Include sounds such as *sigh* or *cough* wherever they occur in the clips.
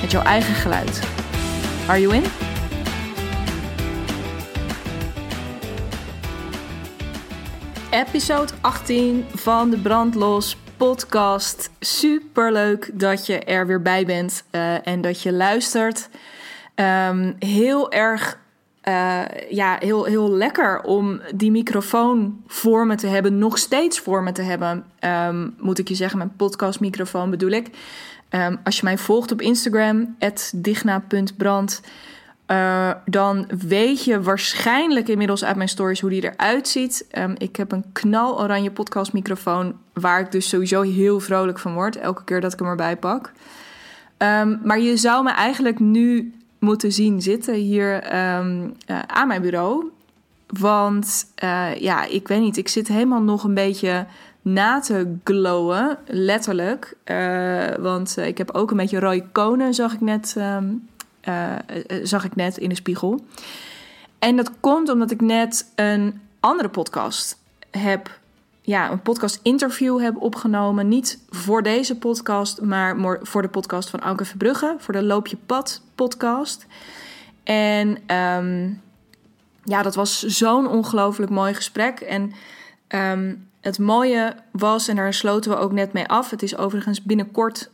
met jouw eigen geluid. Are you in? Episode 18 van de Brandlos podcast. Super leuk dat je er weer bij bent uh, en dat je luistert. Um, heel erg uh, ja, heel, heel lekker om die microfoon voor me te hebben, nog steeds voor me te hebben. Um, moet ik je zeggen, mijn podcastmicrofoon bedoel ik. Um, als je mij volgt op Instagram, digna.brand, uh, dan weet je waarschijnlijk inmiddels uit mijn stories hoe die eruit ziet. Um, ik heb een knaloranje podcastmicrofoon, waar ik dus sowieso heel vrolijk van word, elke keer dat ik hem erbij pak. maar je zou me eigenlijk nu moeten zien zitten hier uh, aan mijn bureau. Want uh, ja, ik weet niet, ik zit helemaal nog een beetje na te glowen, letterlijk. Uh, want ik heb ook een beetje rode konen, zag ik net, um, zag ik net in de spiegel. En dat komt omdat ik net een andere podcast heb ja, een podcast interview heb opgenomen. Niet voor deze podcast, maar voor de podcast van Anke Verbrugge. Voor de Loop je Pad podcast. En um, ja, dat was zo'n ongelooflijk mooi gesprek. En um, het mooie was, en daar sloten we ook net mee af. Het is overigens binnenkort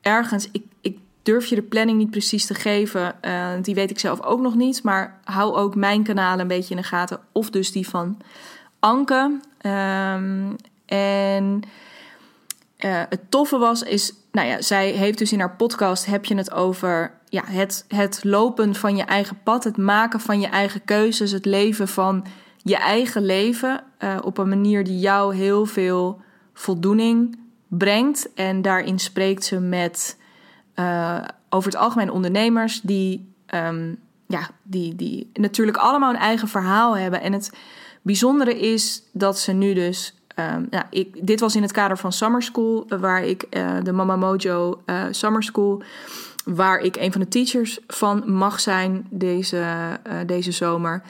ergens. Ik, ik durf je de planning niet precies te geven. Uh, die weet ik zelf ook nog niet. Maar hou ook mijn kanalen een beetje in de gaten. Of dus die van Anke. Um, en uh, het toffe was, is, nou ja, zij heeft dus in haar podcast heb je het over ja, het, het lopen van je eigen pad, het maken van je eigen keuzes, het leven van je eigen leven uh, op een manier die jou heel veel voldoening brengt. En daarin spreekt ze met uh, over het algemeen ondernemers die, um, ja, die, die natuurlijk allemaal een eigen verhaal hebben. En het bijzondere is dat ze nu dus. Um, ik, dit was in het kader van Summer School, waar ik de Mama Mojo Summer School, waar ik een van de teachers van mag zijn deze, deze zomer.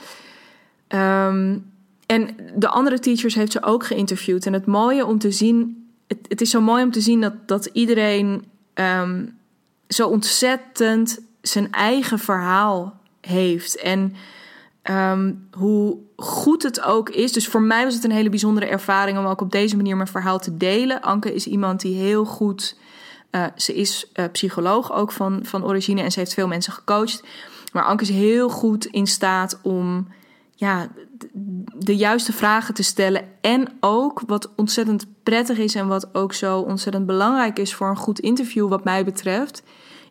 Um, en de andere teachers heeft ze ook geïnterviewd. En het mooie om te zien, het, het is zo mooi om te zien dat, dat iedereen um, zo ontzettend zijn eigen verhaal heeft. En um, hoe goed het ook is. Dus voor mij was het een hele bijzondere ervaring om ook op deze manier mijn verhaal te delen. Anke is iemand die heel goed. Uh, ze is uh, psycholoog ook van, van origine en ze heeft veel mensen gecoacht. Maar Anke is heel goed in staat om ja, de juiste vragen te stellen. En ook wat ontzettend prettig is en wat ook zo ontzettend belangrijk is voor een goed interview, wat mij betreft,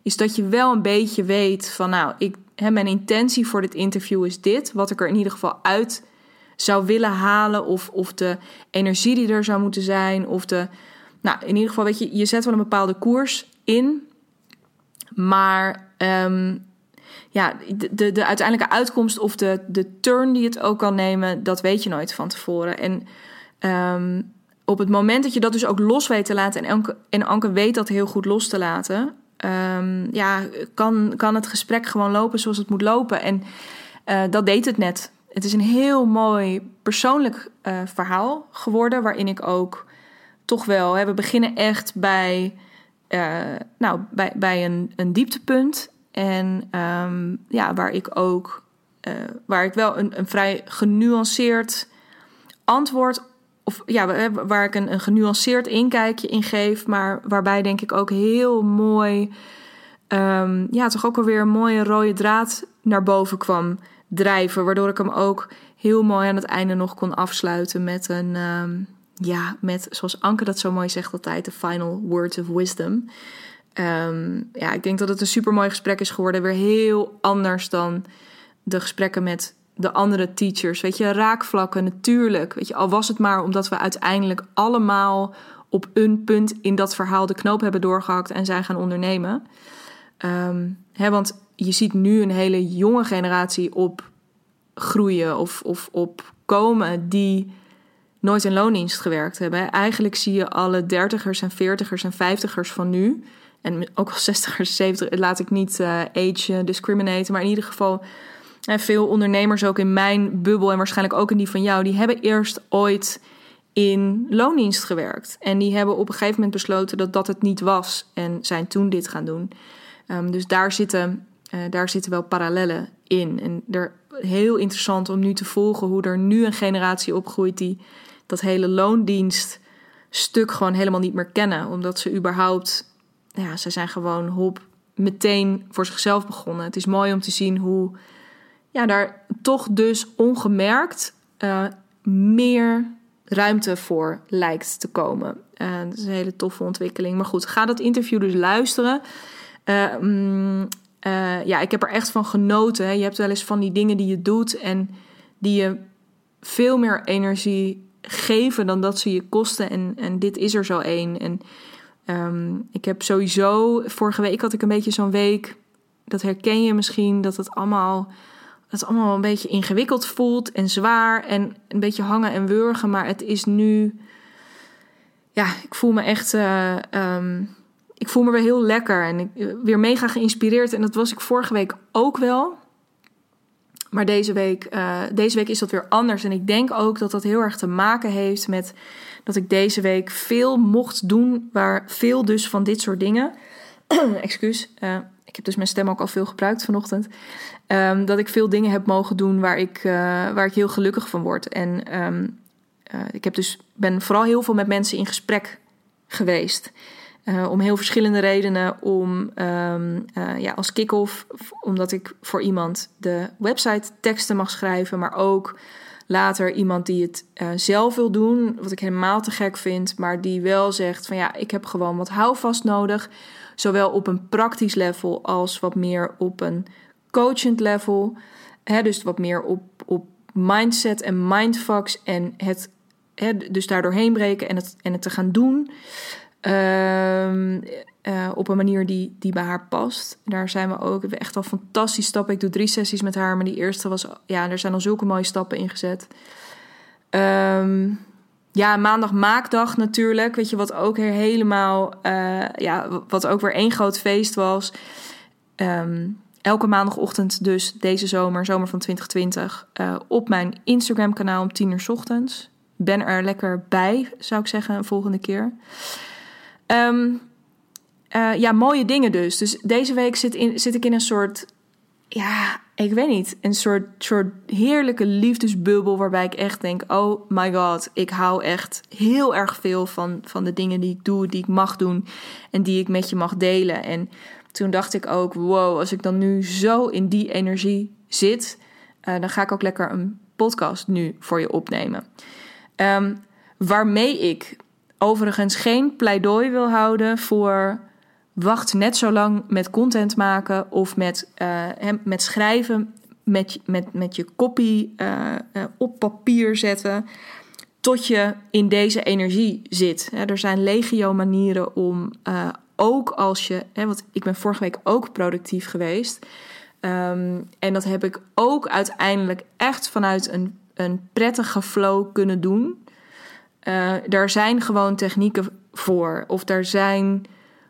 is dat je wel een beetje weet van, nou, ik, hè, mijn intentie voor dit interview is dit. Wat ik er in ieder geval uit zou willen halen. Of, of de energie die er zou moeten zijn. Of de. Nou, in ieder geval, weet je, je zet wel een bepaalde koers in. Maar um, ja, de, de, de, uiteindelijke uitkomst of de, de turn die het ook kan nemen, dat weet je nooit van tevoren. En um, op het moment dat je dat dus ook los weet te laten, en Anke, en Anke weet dat heel goed los te laten, um, ja, kan, kan het gesprek gewoon lopen zoals het moet lopen. En uh, dat deed het net. Het is een heel mooi persoonlijk uh, verhaal geworden, waarin ik ook toch wel, hè, we beginnen echt bij, uh, nou, bij, bij een, een dieptepunt. En um, ja, waar ik ook, waar ik wel een, een vrij genuanceerd antwoord of ja, waar ik een, een genuanceerd inkijkje in geef, maar waarbij denk ik ook heel mooi, um, ja, toch ook alweer een mooie rode draad naar boven kwam drijven, waardoor ik hem ook heel mooi aan het einde nog kon afsluiten met een, um, ja, met zoals Anke dat zo mooi zegt altijd, de final words of wisdom. Um, ja, ik denk dat het een super mooi gesprek is geworden, weer heel anders dan de gesprekken met de andere teachers. Weet je, raakvlakken natuurlijk. Weet je, al was het maar omdat we uiteindelijk allemaal op een punt in dat verhaal de knoop hebben doorgehakt en zijn gaan ondernemen. Ehm, hè, want je ziet nu een hele jonge generatie opgroeien of, of opkomen die nooit in loondienst gewerkt hebben. Eigenlijk zie je alle dertigers en veertigers en vijftigers van nu... en ook al zestigers, zeventigers, laat ik niet uh, age discriminaten... maar in ieder geval veel ondernemers ook in mijn bubbel... en waarschijnlijk ook in die van jou... die hebben eerst ooit in loondienst gewerkt. En die hebben op een gegeven moment besloten dat dat het niet was... en zijn toen dit gaan doen. Um, dus daar zitten, uh, daar zitten wel parallellen in. En er, heel interessant om nu te volgen hoe er nu een generatie opgroeit... die dat hele loondienststuk gewoon helemaal niet meer kennen. Omdat ze überhaupt, ja, ze zijn gewoon hop meteen voor zichzelf begonnen. Het is mooi om te zien hoe ja, daar toch dus ongemerkt uh, meer ruimte voor lijkt te komen. Uh, dat is een hele toffe ontwikkeling. Maar goed, ga dat interview dus luisteren. Uh, mm, ja, ik heb er echt van genoten. Je hebt wel eens van die dingen die je doet en die je veel meer energie geven dan dat ze je kosten. En, en dit is er zo één. En um, ik heb sowieso, vorige week had ik een beetje zo'n week, dat herken je misschien, dat het allemaal, dat het allemaal een beetje ingewikkeld voelt en zwaar en een beetje hangen en wurgen. Maar het is nu, ja, ik voel me echt, uh, um, ik voel me weer heel lekker en ik, weer mega geïnspireerd. En dat was ik vorige week ook wel. Maar deze week, uh, deze week is dat weer anders. En ik denk ook dat dat heel erg te maken heeft met dat ik deze week veel mocht doen, waar veel dus van dit soort dingen. *clears throat* Excuus, uh, ik heb dus mijn stem ook al veel gebruikt vanochtend. Um, dat ik veel dingen heb mogen doen waar ik, uh, waar ik heel gelukkig van word. En um, ik heb dus, ben vooral heel veel met mensen in gesprek geweest. Om heel verschillende redenen. Om uh, ja, als kick-off, omdat ik voor iemand de website teksten mag schrijven, maar ook later iemand die het uh, zelf wil doen, wat ik helemaal te gek vind, maar die wel zegt van ja, ik heb gewoon wat houvast nodig, zowel op een praktisch level als wat meer op een coachend level. Dus wat meer op, op mindset en mindfucks en het dus daar doorheen breken en het, en het te gaan doen. Um, uh, op een manier die, die bij haar past. Daar zijn we ook. Echt al fantastische stappen. Ik doe drie sessies met haar, maar die eerste was. Ja, er zijn al zulke mooie stappen ingezet. Um, ja, maandag maakdag natuurlijk. Weet je wat ook helemaal. Uh, ja, wat ook weer één groot feest was. Um, elke maandagochtend, dus deze zomer, zomer van 2020, uh, op mijn Instagram-kanaal om 10 uur ochtends. Ben er lekker bij, zou ik zeggen, een volgende keer. Um, uh, ja, mooie dingen dus. Dus deze week zit, in, zit ik in een soort, ja, ik weet niet, een soort, soort heerlijke liefdesbubbel waarbij ik echt denk, oh my god, ik hou echt heel erg veel van, van de dingen die ik doe, die ik mag doen en die ik met je mag delen. En toen dacht ik ook, wow, als ik dan nu zo in die energie zit, uh, dan ga ik ook lekker een podcast nu voor je opnemen. Um, waarmee ik overigens geen pleidooi wil houden voor wacht net zo lang met content maken of met, uh, met schrijven, met, met, met je kopie uh, uh, op papier zetten, tot je in deze energie zit. er zijn legio manieren om ook als je, want ik ben vorige week ook productief geweest. Um, en dat heb ik ook uiteindelijk echt vanuit een, een prettige flow kunnen doen. Uh, daar zijn gewoon technieken voor. Of daar zijn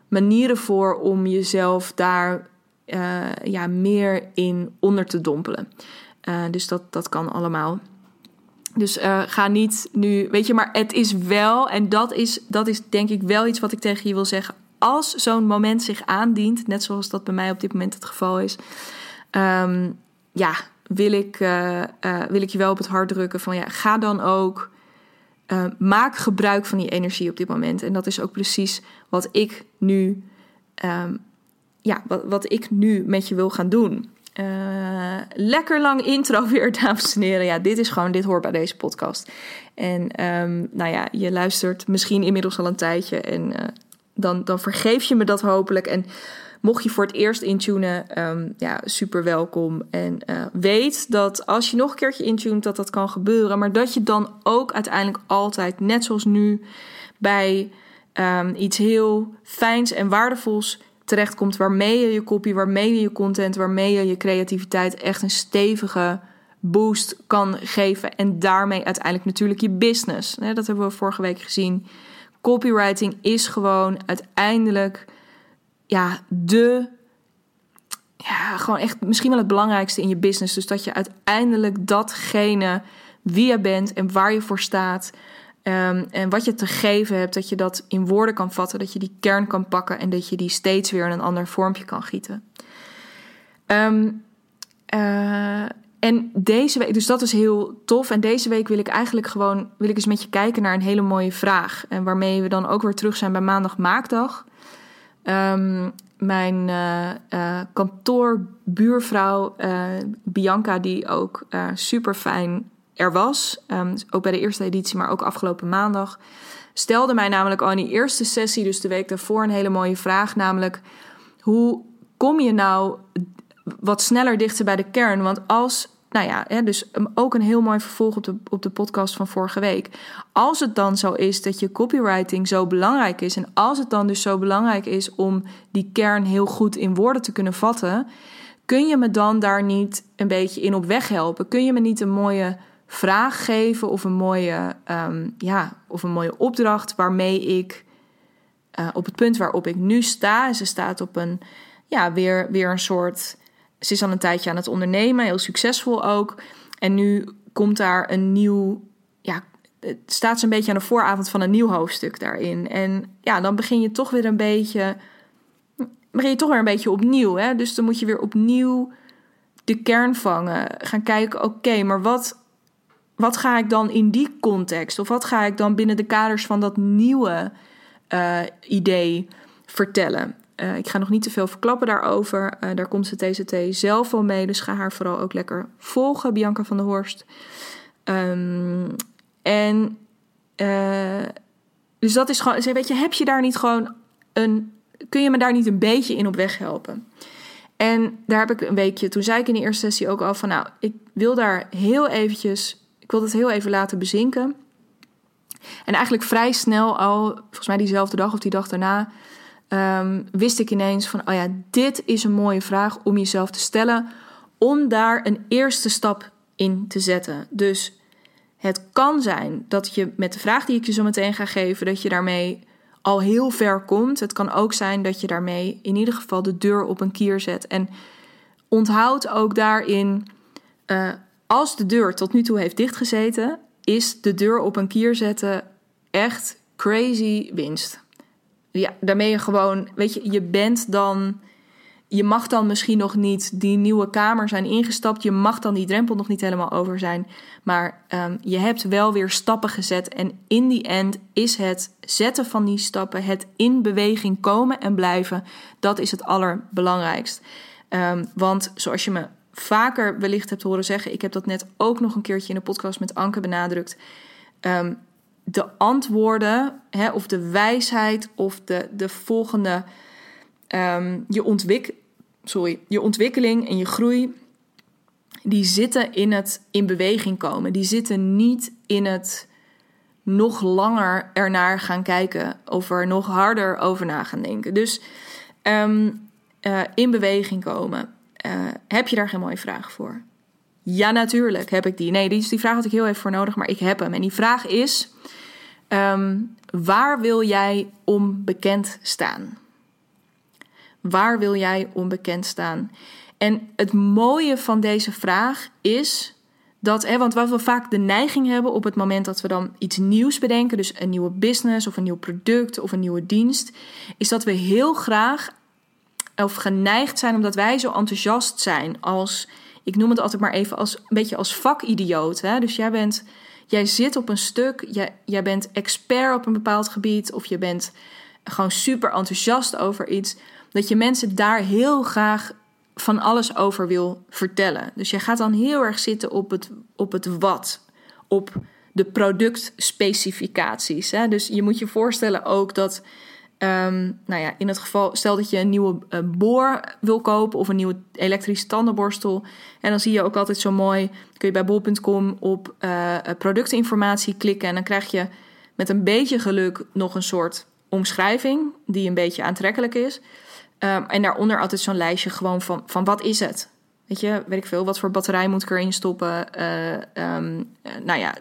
manieren voor om jezelf daar uh, ja, meer in onder te dompelen. Uh, dus dat, dat kan allemaal. Dus ga niet nu, weet je, maar het is wel, en dat is, dat is denk ik wel iets wat ik tegen je wil zeggen. Als zo'n moment zich aandient, net zoals dat bij mij op dit moment het geval is, um, ja, wil ik, wil ik je wel op het hart drukken van ja, ga dan ook uh, maak gebruik van die energie op dit moment. En dat is ook precies wat ik nu, um, ja, wat, wat ik nu met je wil gaan doen. Uh, lekker lang intro *laughs* weer, dames en heren. Ja, dit is gewoon, dit hoort bij deze podcast. En um, nou ja, je luistert misschien inmiddels al een tijdje en uh, dan, dan vergeef je me dat hopelijk. En Mocht je voor het eerst intunen, um, ja, super welkom. En uh, weet dat als je nog een keertje intunt, dat dat kan gebeuren. Maar dat je dan ook uiteindelijk altijd, net zoals nu, bij um, iets heel fijns en waardevols terechtkomt waarmee je je copy, waarmee je je content, waarmee je je creativiteit echt een stevige boost kan geven. En daarmee uiteindelijk natuurlijk je business. Dat hebben we vorige week gezien. Copywriting is gewoon uiteindelijk ja, de. Ja, gewoon echt misschien wel het belangrijkste in je business. Dus dat je uiteindelijk datgene wie je bent en waar je voor staat. Ehm, en wat je te geven hebt, dat je dat in woorden kan vatten, dat je die kern kan pakken en dat je die steeds weer in een ander vormpje kan gieten. Ehm, eh, en deze week, dus dat is heel tof. En deze week wil ik eigenlijk gewoon, wil ik eens met je kijken naar een hele mooie vraag. En waarmee we dan ook weer terug zijn bij maandag maakdag. Um, mijn uh, kantoorbuurvrouw Bianca, die ook super fijn er was, um, ook bij de eerste editie, maar ook afgelopen maandag, stelde mij namelijk al in die eerste sessie, dus de week daarvoor, een hele mooie vraag. Namelijk, hoe kom je nou wat sneller dichter bij de kern? Want als, nou ja, dus ook een heel mooi vervolg op de, op de podcast van vorige week. Als het dan zo is dat je copywriting zo belangrijk is, en als het dan dus zo belangrijk is om die kern heel goed in woorden te kunnen vatten, kun je me dan daar niet een beetje in op weg helpen? Kun je me niet een mooie vraag geven of een mooie, um, ja, of een mooie opdracht waarmee ik uh, op het punt waarop ik nu sta. En ze staat op een, ja, weer, weer een soort. Ze is al een tijdje aan het ondernemen, heel succesvol ook. En nu komt daar een nieuw, ja, het staat ze een beetje aan de vooravond van een nieuw hoofdstuk daarin. En ja, dan begin je toch weer een beetje, begin je toch weer een beetje opnieuw. Hè? Dus dan moet je weer opnieuw de kern vangen. Gaan kijken, oké, maar wat, wat ga ik dan in die context of wat ga ik dan binnen de kaders van dat nieuwe uh, idee vertellen? Uh, ik ga nog niet te veel verklappen daarover. Uh, daar komt ze TCT zelf wel mee, dus ga haar vooral ook lekker volgen, Bianca van der Horst. Um, en dus dat is gewoon, weet je, heb je daar niet gewoon een, kun je me daar niet een beetje in op weg helpen? En daar heb ik een weekje, toen zei ik in de eerste sessie ook al van, nou, ik wil daar heel eventjes ik wil het heel even laten bezinken. En eigenlijk vrij snel al, volgens mij diezelfde dag of die dag daarna, um, wist ik ineens van, oh ja, dit is een mooie vraag om jezelf te stellen, om daar een eerste stap in te zetten. Dus het kan zijn dat je met de vraag die ik je zo meteen ga geven, dat je daarmee al heel ver komt. Het kan ook zijn dat je daarmee in ieder geval de deur op een kier zet. En onthoud ook daarin, uh, als de deur tot nu toe heeft dichtgezeten, is de deur op een kier zetten echt crazy winst. Daarmee je gewoon, weet je, je bent dan, je mag dan misschien nog niet die nieuwe kamer zijn ingestapt, je mag dan die drempel nog niet helemaal over zijn, maar um, je hebt wel weer stappen gezet en in die end is het zetten van die stappen, het in beweging komen en blijven, dat is het allerbelangrijkst. Um, want zoals je me vaker wellicht hebt horen zeggen. Ik heb dat net ook nog een keertje in de podcast met Anke benadrukt. Um, de antwoorden, hè, of de wijsheid, of de, de volgende. Um, je, ontwik sorry, je ontwikkeling en je groei. Die zitten in het in beweging komen. Die zitten niet in het nog langer ernaar gaan kijken. Of er nog harder over na gaan denken. Dus um, uh, in beweging komen. Uh, heb je daar geen mooie vraag voor? Ja, natuurlijk heb ik die. Nee, die, die vraag had ik heel even voor nodig, maar ik heb hem. En die vraag is: um, waar wil jij onbekend staan? Waar wil jij onbekend staan? En het mooie van deze vraag is dat, hè, want wat we vaak de neiging hebben op het moment dat we dan iets nieuws bedenken, dus een nieuwe business of een nieuw product of een nieuwe dienst, is dat we heel graag of geneigd zijn omdat wij zo enthousiast zijn als, ik noem het altijd maar even als een beetje als vakidioot. Hè? Dus jij bent, jij zit op een stuk, jij, jij bent expert op een bepaald gebied of je bent gewoon super enthousiast over iets, dat je mensen daar heel graag van alles over wil vertellen. Dus je gaat dan heel erg zitten op het, op het wat, op de productspecificaties. Hè? Dus je moet je voorstellen ook dat Um, nou ja, in het geval, stel dat je een nieuwe uh, boor wil kopen of een nieuwe elektrische tandenborstel. En dan zie je ook altijd zo mooi, kun je bij bol.com op uh, productinformatie klikken. En dan krijg je met een beetje geluk nog een soort omschrijving die een beetje aantrekkelijk is. Um, en daaronder altijd zo'n lijstje gewoon van, van wat is het? Weet je, weet ik veel, wat voor batterij moet ik erin stoppen? Um, nou ja,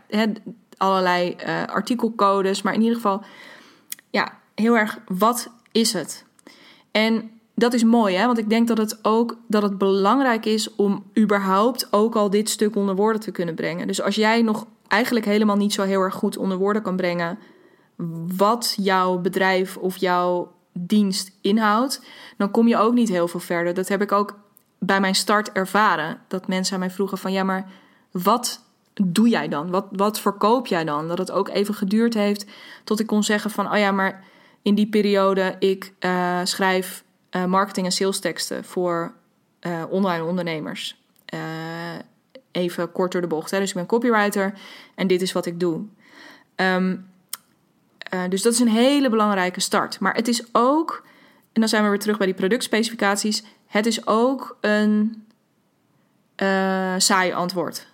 allerlei artikelcodes. Maar in ieder geval, ja, heel erg, wat is het? En dat is mooi, hè? Want ik denk dat het ook dat het belangrijk is om überhaupt ook al dit stuk onder woorden te kunnen brengen. Dus als jij nog eigenlijk helemaal niet zo heel erg goed onder woorden kan brengen wat jouw bedrijf of jouw dienst inhoudt, dan kom je ook niet heel veel verder. Dat heb ik ook bij mijn start ervaren. Dat mensen aan mij vroegen van ja, maar wat doe jij dan? Wat, wat verkoop jij dan? Dat het ook even geduurd heeft tot ik kon zeggen van oh ja, maar in die periode ik uh, schrijf uh, marketing en sales teksten voor uh, online ondernemers. even kort door de bocht. Hè? Dus ik ben copywriter en dit is wat ik doe. Um, dus dat is een hele belangrijke start. Maar het is ook, en dan zijn we weer terug bij die productspecificaties. Het is ook een saai antwoord.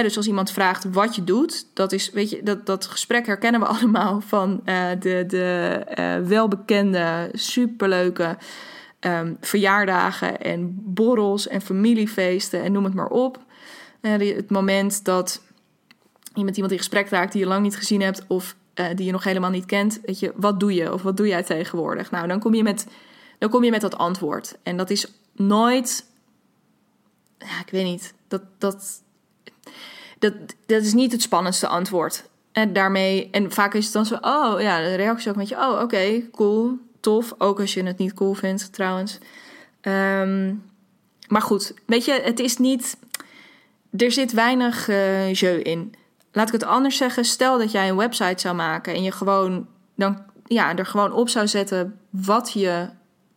Dus als iemand vraagt wat je doet, dat is, weet je, dat, dat gesprek herkennen we *laughs* allemaal van uh, de, de uh, welbekende, superleuke um, verjaardagen en borrels en familiefeesten en noem het maar op. het moment dat je met iemand in gesprek raakt die je lang niet gezien hebt of die je nog helemaal niet kent, weet je, wat doe je of wat doe jij tegenwoordig? Nou, dan kom je met, dan kom je met dat antwoord. En dat is nooit, ja, ik weet niet, dat, dat, dat, dat is niet het spannendste antwoord. En daarmee, en vaak is het dan zo, oh ja, de reactie ook met je, oh oké, cool, tof. Ook als je het niet cool vindt, trouwens. Um, maar goed, weet je, het is niet, er zit weinig uh, jeu in. Laat ik het anders zeggen, stel dat jij een website zou maken en je gewoon, dan, ja, er gewoon op zou zetten wat je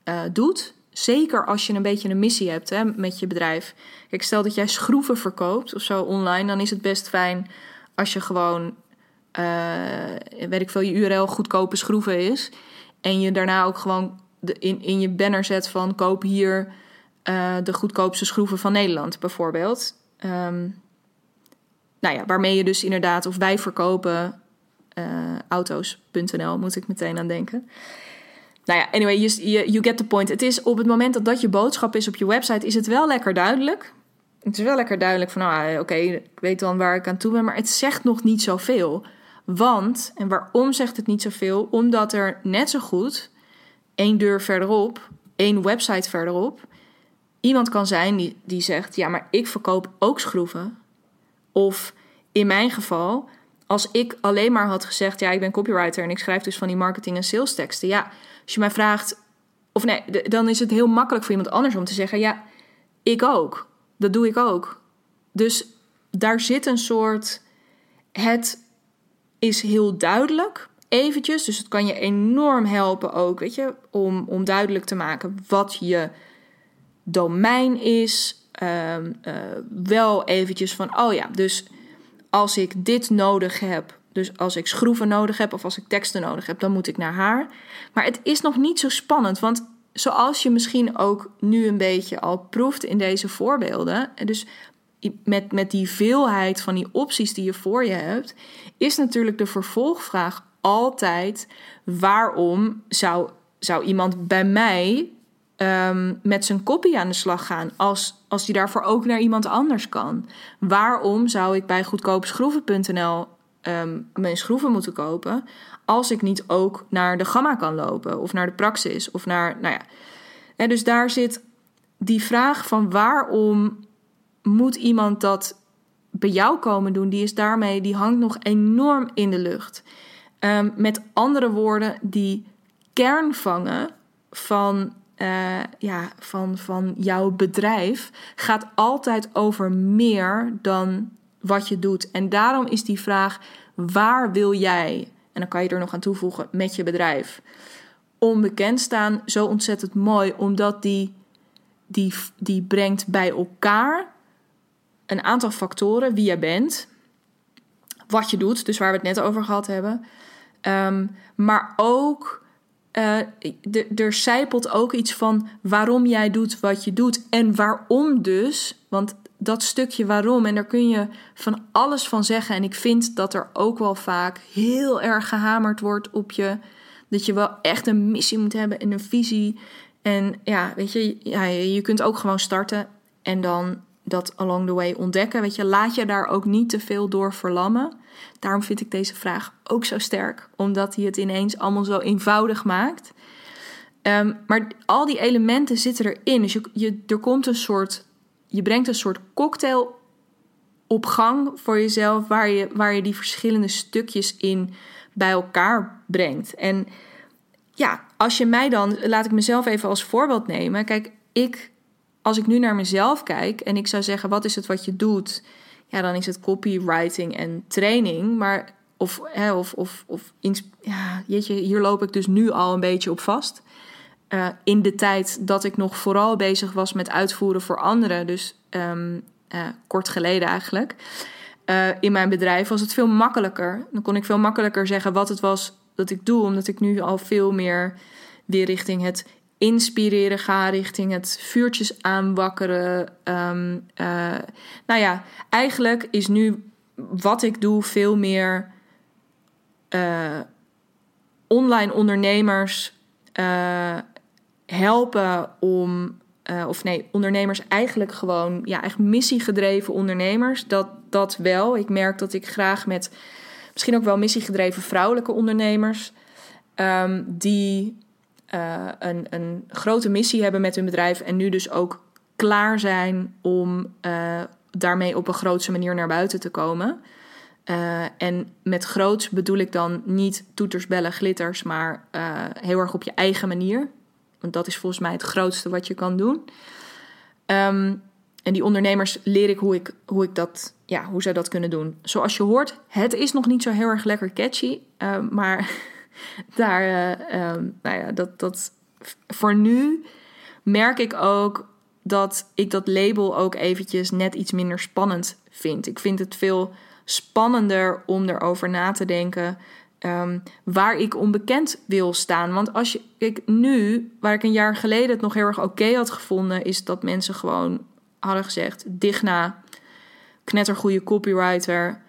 uh, doet. Zeker als je een beetje een missie hebt hè, met je bedrijf. Kijk, stel dat jij schroeven verkoopt of zo online, dan is het best fijn als je gewoon, uh, weet ik veel, je URL goedkope schroeven is. En je daarna ook gewoon de, in, in je banner zet van koop hier uh, de goedkoopste schroeven van Nederland, bijvoorbeeld. Um, nou ja, waarmee je dus inderdaad, of wij verkopen uh, auto's.nl, moet ik meteen aan denken nou ja, anyway, you, you get the point. Het is op het moment dat dat je boodschap is op je website, is het wel lekker duidelijk. Het is wel lekker duidelijk van, nou, oké, ik weet dan waar ik aan toe ben, maar het zegt nog niet zoveel. Want, en waarom zegt het niet zoveel? Omdat er net zo goed één deur verderop, één website verderop, iemand kan zijn die, die zegt: Ja, maar ik verkoop ook schroeven. Of in mijn geval, als ik alleen maar had gezegd: Ja, ik ben copywriter en ik schrijf dus van die marketing- en sales teksten. Ja, als je mij vraagt, of nee, dan is het heel makkelijk voor iemand anders om te zeggen: ja, ik ook. Dat doe ik ook. Dus daar zit een soort. Het is heel duidelijk, eventjes. Dus het kan je enorm helpen ook, weet je, om, om duidelijk te maken wat je domein is. Um, uh, wel eventjes van, oh ja, dus als ik dit nodig heb, dus als ik schroeven nodig heb of als ik teksten nodig heb, dan moet ik naar haar. Maar het is nog niet zo spannend, want zoals je misschien ook nu een beetje al proeft in deze voorbeelden, dus met, met die veelheid van die opties die je voor je hebt, is natuurlijk de vervolgvraag altijd: waarom zou, zou iemand bij mij um, met zijn kopie aan de slag gaan als, als die daarvoor ook naar iemand anders kan? Waarom zou ik bij goedkoopschroeven.nl um, mijn schroeven moeten kopen. Als ik niet ook naar de gamma kan lopen. Of naar de praxis. Of naar, nou ja. En dus daar zit die vraag van waarom moet iemand dat bij jou komen doen? Die is daarmee, die hangt nog enorm in de lucht. Um, met andere woorden, die kern vangen van uh, ja, van, van jouw bedrijf gaat altijd over meer dan wat je doet. En daarom is die vraag: waar wil jij, en dan kan je er nog aan toevoegen, met je bedrijf, onbekend staan, zo ontzettend mooi, omdat die, die, die brengt bij elkaar een aantal factoren, wie je bent, wat je doet, dus waar we het net over gehad hebben, um, maar ook. Uh, er zijpelt ook iets van waarom jij doet wat je doet en waarom dus. Want dat stukje waarom. En daar kun je van alles van zeggen. En ik vind dat er ook wel vaak heel erg gehamerd wordt op je. Dat je wel echt een missie moet hebben en een visie. En ja, weet je, ja, je kunt ook gewoon starten en dan dat along the way ontdekken. Weet je, laat je daar ook niet te veel door verlammen. Daarom vind ik deze vraag ook zo sterk, omdat hij het ineens allemaal zo eenvoudig maakt. Ehm, maar al die elementen zitten erin. Dus je, je, er komt een soort, je brengt een soort cocktail op gang voor jezelf, waar je, waar je die verschillende stukjes in bij elkaar brengt. En ja, als je mij dan, laat ik mezelf even als voorbeeld nemen. Kijk, ik, als ik nu naar mezelf kijk en ik zou zeggen, wat is het wat je doet? Ja, dan is het copywriting en training. Maar, of, hè, of, of, of ja, jeetje, hier loop ik dus nu al een beetje op vast. Uh, in de tijd dat ik nog vooral bezig was met uitvoeren voor anderen. Dus um, uh, kort geleden eigenlijk. Uh, in mijn bedrijf was het veel makkelijker. Dan kon ik veel makkelijker zeggen wat het was dat ik doe, omdat ik nu al veel meer weer richting het inspireren ga, richting het vuurtjes aanwakkeren. Uh, nou ja, eigenlijk is nu wat ik doe veel meer online ondernemers helpen om. of nee, ondernemers eigenlijk gewoon, ja, echt missiegedreven ondernemers. Dat, dat wel. Ik merk dat ik graag met misschien ook wel missiegedreven vrouwelijke ondernemers. Um, die uh, een, een grote missie hebben met hun bedrijf en nu dus ook klaar zijn om uh, daarmee op een grootse manier naar buiten te komen. En met groots bedoel ik dan niet toeters, bellen, glitters, maar heel erg op je eigen manier. Want dat is volgens mij het grootste wat je kan doen. Um, en die ondernemers leer ik hoe, ik hoe ik dat, ja, hoe zij dat kunnen doen. Zoals je hoort, het is nog niet zo heel erg lekker catchy. Uh, maar *laughs* daar, uh, um, nou ja, dat, dat voor nu merk ik ook dat ik dat label ook eventjes net iets minder spannend vind. Ik vind het veel spannender om erover na te denken um, waar ik onbekend wil staan. Want als je, ik nu, waar ik een jaar geleden het nog heel erg oké had gevonden, is dat mensen gewoon hadden gezegd: Digna, knettergoeie copywriter,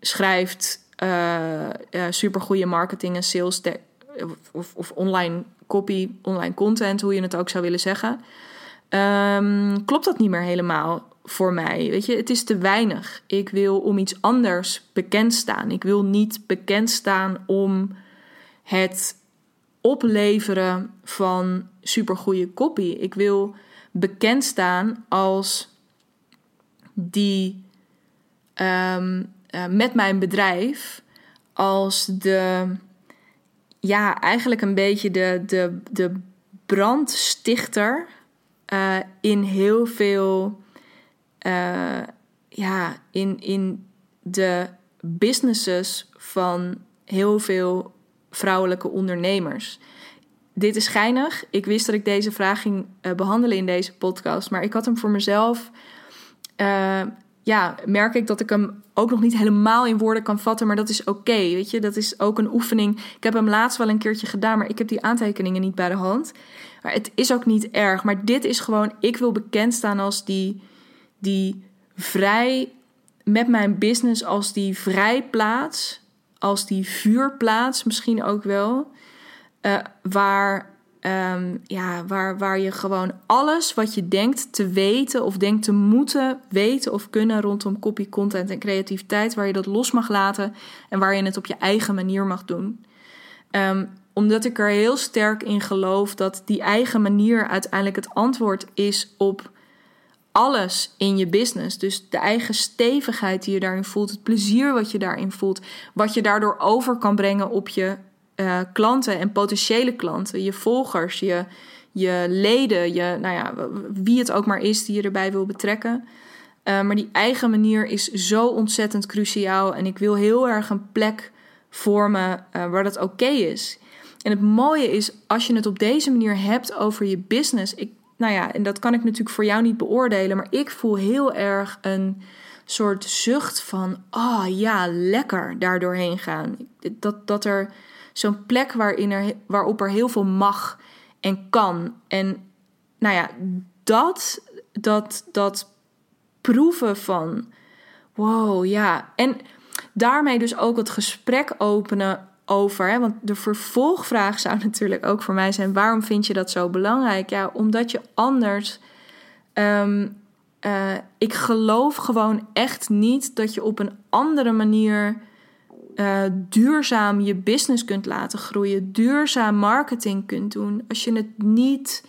schrijft uh, uh, supergoeie marketing en sales of, of, online copy, online content, hoe je het ook zou willen zeggen. Um, klopt dat niet meer helemaal voor mij? Weet je, het is te weinig. Ik wil om iets anders bekend staan. Ik wil niet bekend staan om het opleveren van supergoeie copy. Ik wil bekend staan als die um, uh, met mijn bedrijf als de ja, eigenlijk een beetje de, de, de brandstichter uh, in heel veel uh, ja, in, in de businesses van heel veel vrouwelijke ondernemers dit is geinig. Ik wist dat ik deze vraag ging uh, behandelen in deze podcast. Maar ik had hem voor mezelf. Uh, ja, merk ik dat ik hem ook nog niet helemaal in woorden kan vatten. Maar dat is oké. weet je, dat is ook een oefening. Ik heb hem laatst wel een keertje gedaan. Maar ik heb die aantekeningen niet bij de hand. Maar het is ook niet erg. Maar dit is gewoon. Ik wil bekend staan als die. Die vrij. Met mijn business als die vrijplaats. Als die vuurplaats misschien ook wel uh, waar, um, ja, waar, waar je gewoon alles wat je denkt te weten of denkt te moeten weten of kunnen rondom copy, content en creativiteit, waar je dat los mag laten en waar je het op je eigen manier mag doen. Um, omdat ik er heel sterk in geloof dat die eigen manier uiteindelijk het antwoord is op alles in je business. Dus de eigen stevigheid die je daarin voelt, het plezier wat je daarin voelt, wat je daardoor over kan brengen op je uh, klanten en potentiële klanten, je volgers, je, je leden, je, nou ja, wie het ook maar is die je erbij wil betrekken. Uh, maar die eigen manier is zo ontzettend cruciaal. En ik wil heel erg een plek vormen uh, waar dat oké is. En het mooie is, als je het op deze manier hebt over je business. Ik, nou ja, en dat kan ik natuurlijk voor jou niet beoordelen. Maar ik voel heel erg een soort zucht van: ah oh, ja, lekker daar doorheen gaan. Dat, dat er zo'n plek waarin er, waarop er heel veel mag en kan. En nou ja, dat, dat, dat proeven van wow, ja. En daarmee dus ook het gesprek openen over. Hè? Want de vervolgvraag zou *laughs* natuurlijk ook voor mij zijn: waarom vind je dat zo belangrijk? Ja, omdat je anders. Ehm, eh, ik geloof gewoon echt niet dat je op een andere manier uh, duurzaam je business kunt laten groeien, duurzaam marketing kunt doen. Als je het niet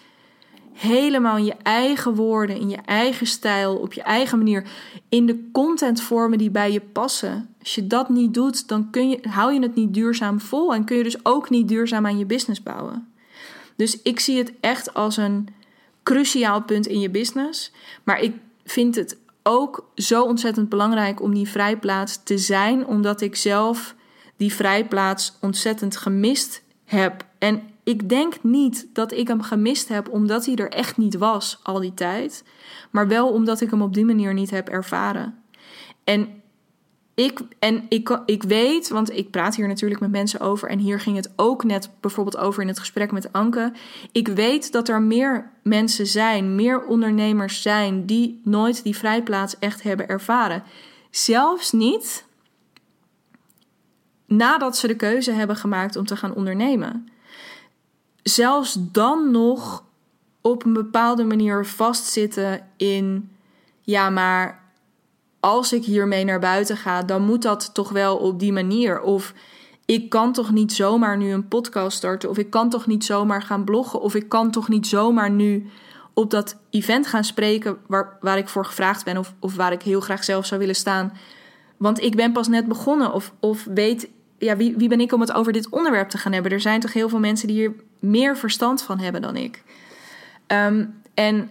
helemaal in je eigen woorden, in je eigen stijl, op je eigen manier, in de contentvormen die bij je passen. Als je dat niet doet, dan kun je, hou je het niet duurzaam vol en kun je dus ook niet duurzaam aan je business bouwen. Dus ik zie het echt als een cruciaal punt in je business. Maar ik vind het ook zo ontzettend belangrijk om die vrijplaats te zijn, omdat ik zelf die vrijplaats ontzettend gemist heb. En ik denk niet dat ik hem gemist heb omdat hij er echt niet was al die tijd, maar wel omdat ik hem op die manier niet heb ervaren. En ik, en ik, ik weet, want ik praat hier natuurlijk met mensen over. En hier ging het ook net bijvoorbeeld over in het gesprek met Anke. Ik weet dat er meer mensen zijn, meer ondernemers zijn. die nooit die vrijplaats echt hebben ervaren. Zelfs niet nadat ze de keuze hebben gemaakt om te gaan ondernemen. Zelfs dan nog op een bepaalde manier vastzitten in. Ja, maar als ik hiermee naar buiten ga, dan moet dat toch wel op die manier. Of ik kan toch niet zomaar nu een podcast starten. Of ik kan toch niet zomaar gaan bloggen. Of ik kan toch niet zomaar nu op dat event gaan spreken waar, waar ik voor gevraagd ben. Of, of waar ik heel graag zelf zou willen staan. Want ik ben pas net begonnen. Of, of weet, ja, wie, wie ben ik om het over dit onderwerp te gaan hebben? Er zijn toch heel veel mensen die hier meer verstand van hebben dan ik. Ehm, en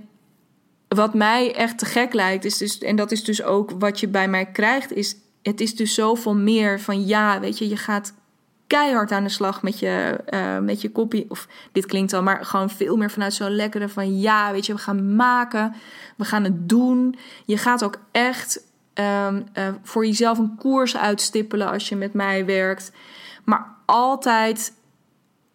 wat mij echt te gek lijkt, is dus, en dat is dus ook wat je bij mij krijgt, is het is dus zoveel meer van ja, weet je, je gaat keihard aan de slag met je, uh, met je kopie. Of dit klinkt al, maar gewoon veel meer vanuit zo'n lekkere van ja, weet je, we gaan maken, we gaan het doen. Je gaat ook echt um, uh, voor jezelf een koers uitstippelen als je met mij werkt. Maar altijd,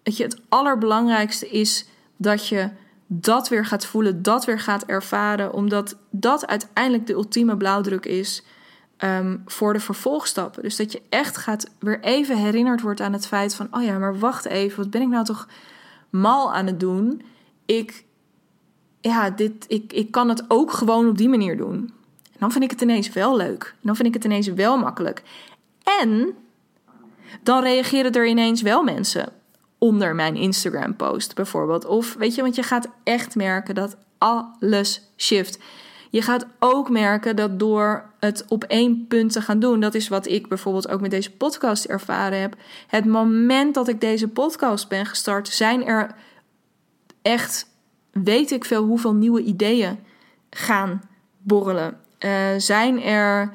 weet je, het allerbelangrijkste is dat je dat weer gaat voelen, dat weer gaat ervaren, omdat dat uiteindelijk de ultieme blauwdruk is um, voor de vervolgstappen. Dus dat je echt gaat weer even herinnerd wordt aan het feit van: oh ja, maar wacht even, wat ben ik nou toch mal aan het doen? Ik, ja, dit, ik, ik kan het ook gewoon op die manier doen. En dan vind ik het ineens wel leuk. En dan vind ik het ineens wel makkelijk. En dan reageren er ineens wel mensen onder mijn Instagram post bijvoorbeeld. Of weet je, want je gaat echt merken dat alles shift. Je gaat ook merken dat door het op één punt te gaan doen, dat is wat ik bijvoorbeeld ook met deze podcast ervaren heb. Het moment dat ik deze podcast ben gestart, zijn er echt, weet ik veel, hoeveel nieuwe ideeën gaan borrelen. Uh, zijn er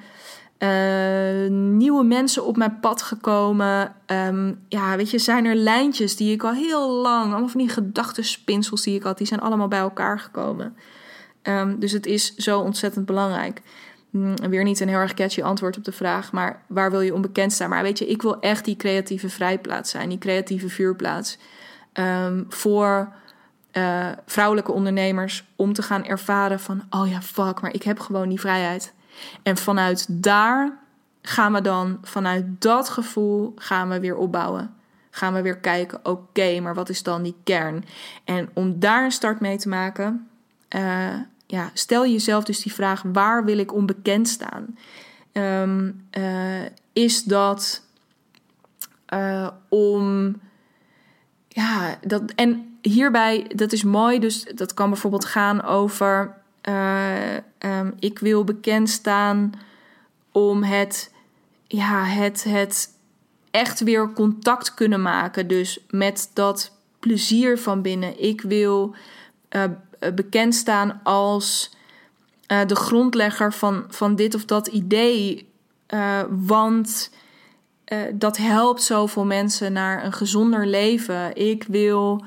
uh, nieuwe mensen op mijn pad gekomen. Um, ja, weet je, zijn er lijntjes die ik al heel lang, allemaal van die gedachtenspinsels die ik had, die zijn allemaal bij elkaar gekomen. Um, dus het is zo ontzettend belangrijk. Mm, weer niet een heel erg catchy antwoord op de vraag, maar waar wil je onbekend staan? Maar weet je, ik wil echt die creatieve vrijplaats zijn, die creatieve vuurplaats. Um, voor uh, vrouwelijke ondernemers om te gaan ervaren van, oh ja, fuck, maar ik heb gewoon die vrijheid. En vanuit daar gaan we dan, vanuit dat gevoel, gaan we weer opbouwen. Gaan we weer kijken, oké, maar wat is dan die kern? En om daar een start mee te maken, uh, ja, stel jezelf dus die vraag: waar wil ik onbekend staan? Um, uh, is dat uh, om. Ja, dat, en hierbij, dat is mooi, dus dat kan bijvoorbeeld gaan over uh, um, ik wil bekend staan om het, ja, het, het echt weer contact kunnen maken. Dus met dat plezier van binnen. Ik wil uh, bekend staan als de grondlegger van, van dit of dat idee. want dat helpt zoveel mensen naar een gezonder leven. Ik wil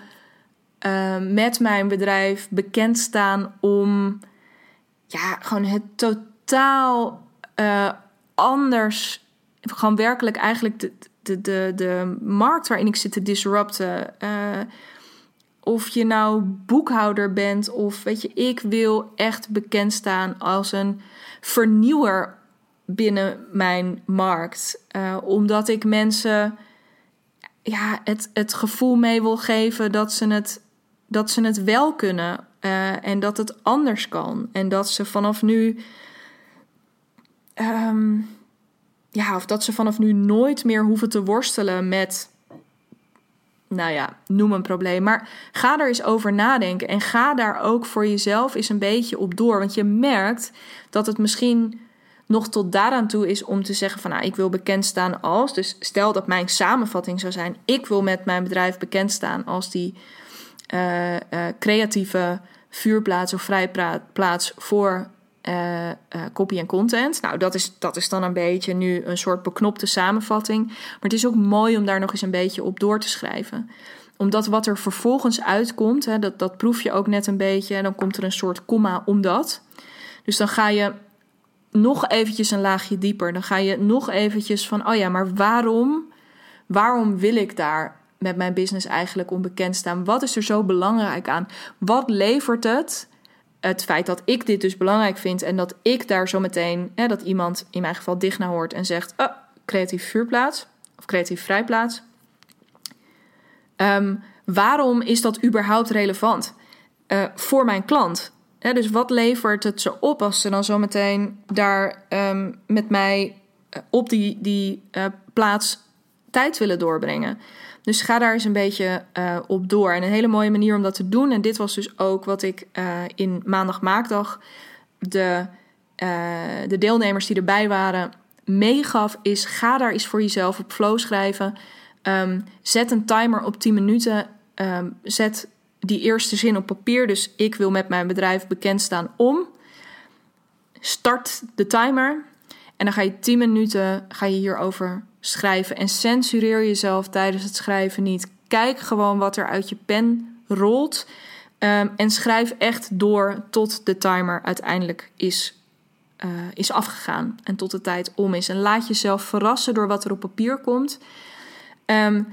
met mijn bedrijf bekend staan om ja, gewoon het totaal uh, anders. Gewoon werkelijk eigenlijk de, de, de, de markt waarin ik zit te disrupten. Uh, of je nou boekhouder bent of weet je, ik wil echt bekend staan als een vernieuwer binnen mijn markt. Uh, omdat ik mensen ja, het, het gevoel mee wil geven dat ze het, dat ze het wel kunnen. Uh, en dat het anders kan. En dat ze vanaf nu. Um, ja, of dat ze vanaf nu nooit meer hoeven te worstelen met. Nou ja, noem een probleem. Maar ga er eens over nadenken. En ga daar ook voor jezelf eens een beetje op door. Want je merkt dat het misschien nog tot daaraan toe is om te zeggen van nou, ik wil bekend staan als. Dus stel dat mijn samenvatting zou zijn: ik wil met mijn bedrijf bekend staan als die uh, uh, creatieve vuurplaats of vrijplaats voor uh, copy en content. Nou, dat is, dat is dan een beetje nu een soort beknopte samenvatting. Maar het is ook mooi om daar nog eens een beetje op door te schrijven omdat wat er vervolgens uitkomt, hè, dat, dat proef je ook net een beetje. En dan komt er een soort komma omdat. Dus dan ga je nog eventjes een laagje dieper. Dan ga je nog eventjes van, oh ja, maar waarom, waarom wil ik daar met mijn business eigenlijk onbekend staan? Wat is er zo belangrijk aan? Wat levert het? Het feit dat ik dit dus belangrijk vind en dat ik daar zo meteen, hè, dat iemand in mijn geval dicht naar hoort en zegt: oh, creatief vuurplaats of creatief vrijplaats. Um, waarom is dat überhaupt relevant uh, voor mijn klant? dus wat levert het ze op als ze dan zometeen daar um, met mij eh, op die, die uh, plaats tijd willen doorbrengen? Dus ga daar eens een beetje uh, op door. En een hele mooie manier om dat te doen. En dit was dus ook wat ik in maandag maakdag de, de deelnemers die erbij waren meegaf. Is ga daar eens voor jezelf op flow schrijven. Um, zet een timer op 10 minuten. Um, zet die eerste zin op papier. Dus ik wil met mijn bedrijf bekend staan om. Start de timer. En dan ga je 10 minuten ga je hierover schrijven. En censureer jezelf tijdens het schrijven niet. Kijk gewoon wat er uit je pen rolt. Um, en schrijf echt door tot de timer uiteindelijk is, uh, is afgegaan. En tot de tijd om is. En laat jezelf verrassen door wat er op papier komt. Um,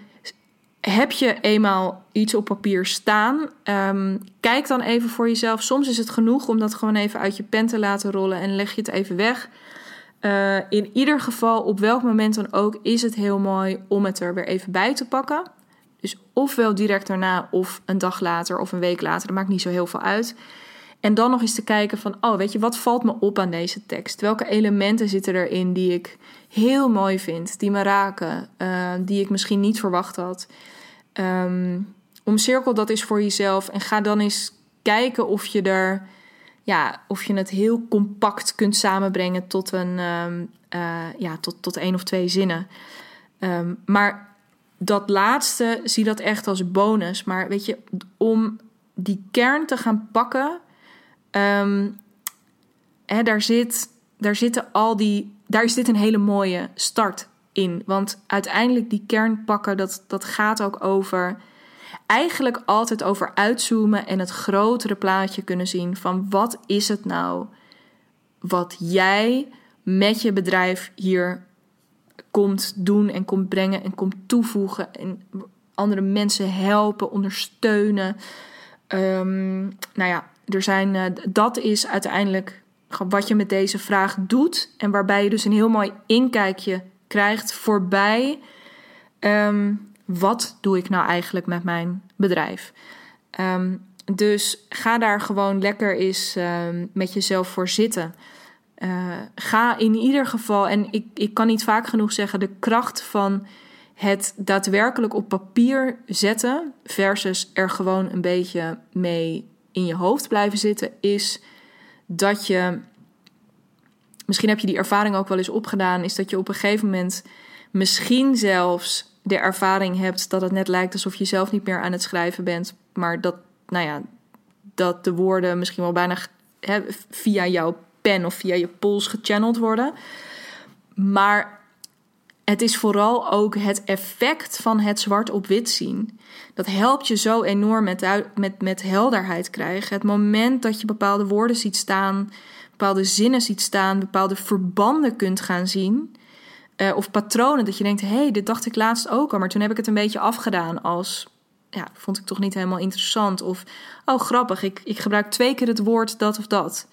heb je eenmaal iets op papier staan, um, kijk dan even voor jezelf. Soms is het genoeg om dat gewoon even uit je pen te laten rollen en leg je het even weg. Uh, in ieder geval, op welk moment dan ook, is het heel mooi om het er weer even bij te pakken. Dus ofwel direct daarna, of een dag later, of een week later. Dat maakt niet zo heel veel uit. En dan nog eens te kijken van, oh, weet je, wat valt me op aan deze tekst? Welke elementen zitten erin die ik heel mooi vind, die me raken, uh, die ik misschien niet verwacht had? Um, omcirkel dat is voor jezelf en ga dan eens kijken of je er, ja, of je het heel compact kunt samenbrengen tot een, um, uh, ja, tot, tot één of twee zinnen. Um, maar dat laatste, zie dat echt als bonus. Maar weet je, om die kern te gaan pakken, um, hè, daar, zit, daar zitten al die, daar is dit een hele mooie start in. Want uiteindelijk die kern pakken, dat, dat gaat ook over eigenlijk altijd over uitzoomen en het grotere plaatje kunnen zien van wat is het nou wat jij met je bedrijf hier komt doen en komt brengen en komt toevoegen en andere mensen helpen, ondersteunen. Um, nou ja, er zijn, uh, dat is uiteindelijk wat je met deze vraag doet en waarbij je dus een heel mooi inkijkje krijgt voorbij. Um, wat doe ik nou eigenlijk met mijn bedrijf? Um, dus ga daar gewoon lekker eens um, met jezelf voor zitten. Uh, ga in ieder geval, en ik, ik kan niet vaak genoeg zeggen, de kracht van het daadwerkelijk op papier zetten versus er gewoon een beetje mee in je hoofd blijven zitten, is dat je misschien heb je die ervaring ook wel eens opgedaan, is dat je op een gegeven moment misschien zelfs de ervaring hebt dat het net lijkt alsof je zelf niet meer aan het schrijven bent, maar dat, nou ja, dat de woorden misschien wel bijna via jouw pen of via je pols gechanneld worden. Maar het is vooral ook het effect van het zwart op wit zien. Dat helpt je zo enorm met, met, met helderheid krijgen. Het moment dat je bepaalde woorden ziet staan bepaalde zinnen ziet staan, bepaalde verbanden kunt gaan zien. Uh, of patronen dat je denkt, hé, hey, dit dacht ik laatst ook al, maar toen heb ik het een beetje afgedaan als, ja, vond ik toch niet helemaal interessant. Of, oh grappig, ik, ik gebruik twee keer het woord dat of dat.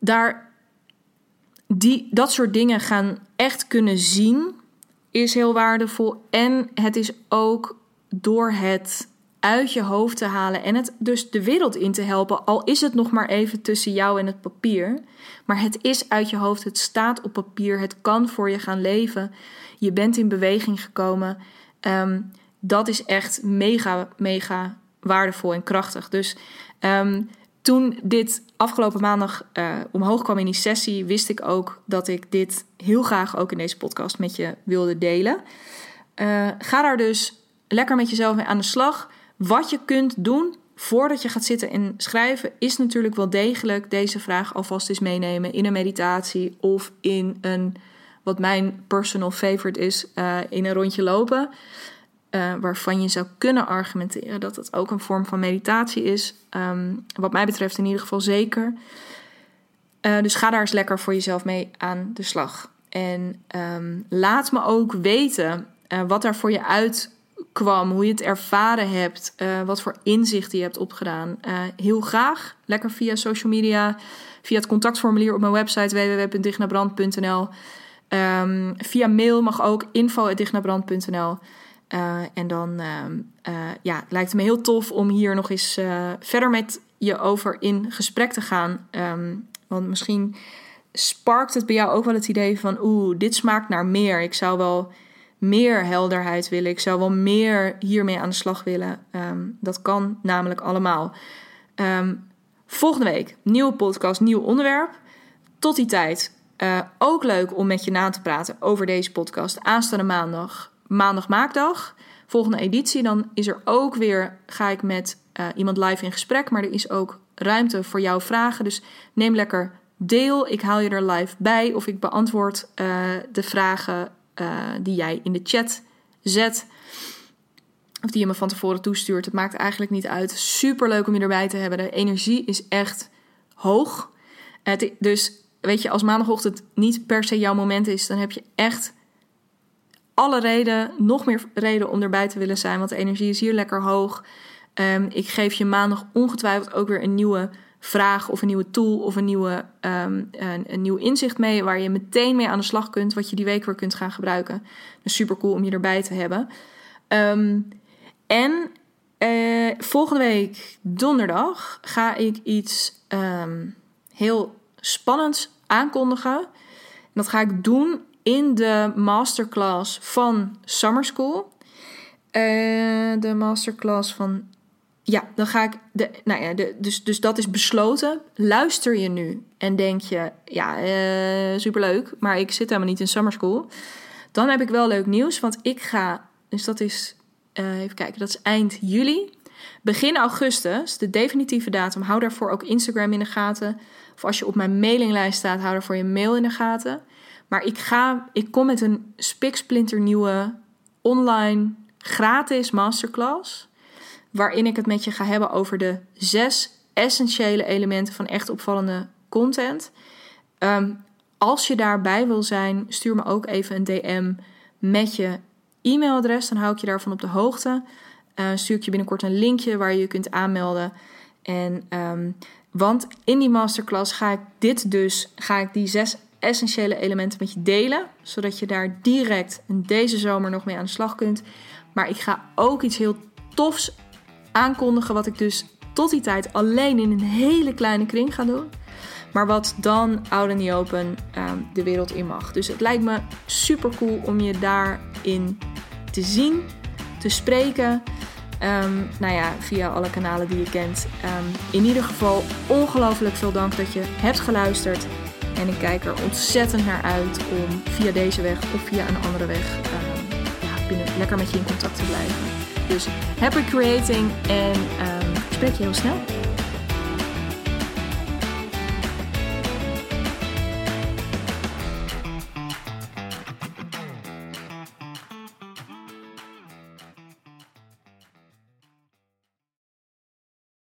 Daar, die, dat soort dingen gaan echt kunnen zien, is heel waardevol. En het is ook door het uit je hoofd te halen en het dus de wereld in te helpen. Al is het nog maar even tussen jou en het papier. Maar het is uit je hoofd, het staat op papier, het kan voor je gaan leven. Je bent in beweging gekomen. Ehm, dat is echt mega, mega waardevol en krachtig. Dus ehm, toen dit afgelopen maandag uh, omhoog kwam in die sessie, wist ik ook dat ik dit heel graag ook in deze podcast met je wilde delen. Uh, ga daar dus lekker met jezelf mee aan de slag. Wat je kunt doen voordat je gaat zitten en schrijven, is natuurlijk wel degelijk deze vraag alvast eens meenemen in een meditatie of in een, wat mijn personal favorite is, uh, in een rondje lopen. Uh, waarvan je zou kunnen argumenteren dat het ook een vorm van meditatie is. Um, wat mij betreft in ieder geval zeker. Uh, dus ga daar eens lekker voor jezelf mee aan de slag. En um, laat me ook weten wat daar voor je uitkwam, hoe je het ervaren hebt, wat voor inzichten je hebt opgedaan. heel graag, lekker via social media, via het contactformulier op mijn website www.dignabrand.nl. Ehm, via mail mag ook info.dignabrand.nl. Uh, en dan uh, ja, lijkt het me heel tof om hier nog eens verder met je over in gesprek te gaan. Um, want misschien sparkt het bij jou ook wel het idee van: oeh, dit smaakt naar meer. Ik zou wel meer helderheid willen. Ik zou wel meer hiermee aan de slag willen. Um, dat kan namelijk allemaal. Um, volgende week, nieuwe podcast, nieuw onderwerp. Tot die tijd. ook leuk om met je na te praten over deze podcast. Aanstaande maandag maandag maakdag, volgende editie, dan is er ook weer, ga ik met uh, iemand live in gesprek, maar er is ook ruimte voor jouw vragen. Dus neem lekker deel. Ik haal je er live bij of ik beantwoord uh, de vragen uh, die jij in de chat zet. Of die je me van tevoren toestuurt. Het maakt eigenlijk niet uit. Super leuk om je erbij te hebben. De energie is echt hoog. Het, dus weet je, als maandagochtend niet per se jouw moment is, dan heb je echt alle reden, nog meer reden om erbij te willen zijn, want de energie is hier lekker hoog. Um, ik geef je maandag ongetwijfeld ook weer een nieuwe vraag of een nieuwe tool of een, nieuwe, um, een, nieuw inzicht mee waar je meteen mee aan de slag kunt, wat je die week weer kunt gaan gebruiken. Dus super cool om je erbij te hebben. Um, en uh, volgende week donderdag ga ik iets heel spannends aankondigen. En dat ga ik doen in de masterclass van Summer School. Uh, de masterclass van. Ja, dan ga ik. De, nou ja, de, dus, dus dat is besloten. Luister je nu en denk je: ja, uh, superleuk, maar ik zit helemaal niet in Summer School. Dan heb ik wel leuk nieuws, want ik ga. Dus dat is. Uh, even kijken, dat is eind juli. Begin augustus, de definitieve datum. Hou daarvoor ook Instagram in de gaten. Of als je op mijn mailinglijst staat, hou daarvoor je mail in de gaten. Maar ik, ga, ik kom met een spiksplinternieuwe online gratis masterclass. Waarin ik het met je ga hebben over de zes essentiële elementen van echt opvallende content. Um, als je daarbij wil zijn, stuur me ook even een DM met je e-mailadres. Dan hou ik je daarvan op de hoogte. Uh, stuur ik je binnenkort een linkje waar je je kunt aanmelden. En, um, want in die masterclass ga ik dit dus, ga ik die zes essentiële elementen met je delen, zodat je daar direct deze zomer nog mee aan de slag kunt. Maar ik ga ook iets heel tofs aankondigen, wat ik dus tot die tijd alleen in een hele kleine kring ga doen. Maar wat dan out in the open ehm, de wereld in mag. Dus het lijkt me super cool om je daarin te zien, te spreken. Um, nou ja, via alle kanalen die je kent. Um, in ieder geval ongelooflijk veel dank dat je hebt geluisterd. En ik kijk er ontzettend naar uit om via deze weg of via een andere weg ja, lekker met je in contact te blijven. Dus happy creating en um, spreek je heel snel.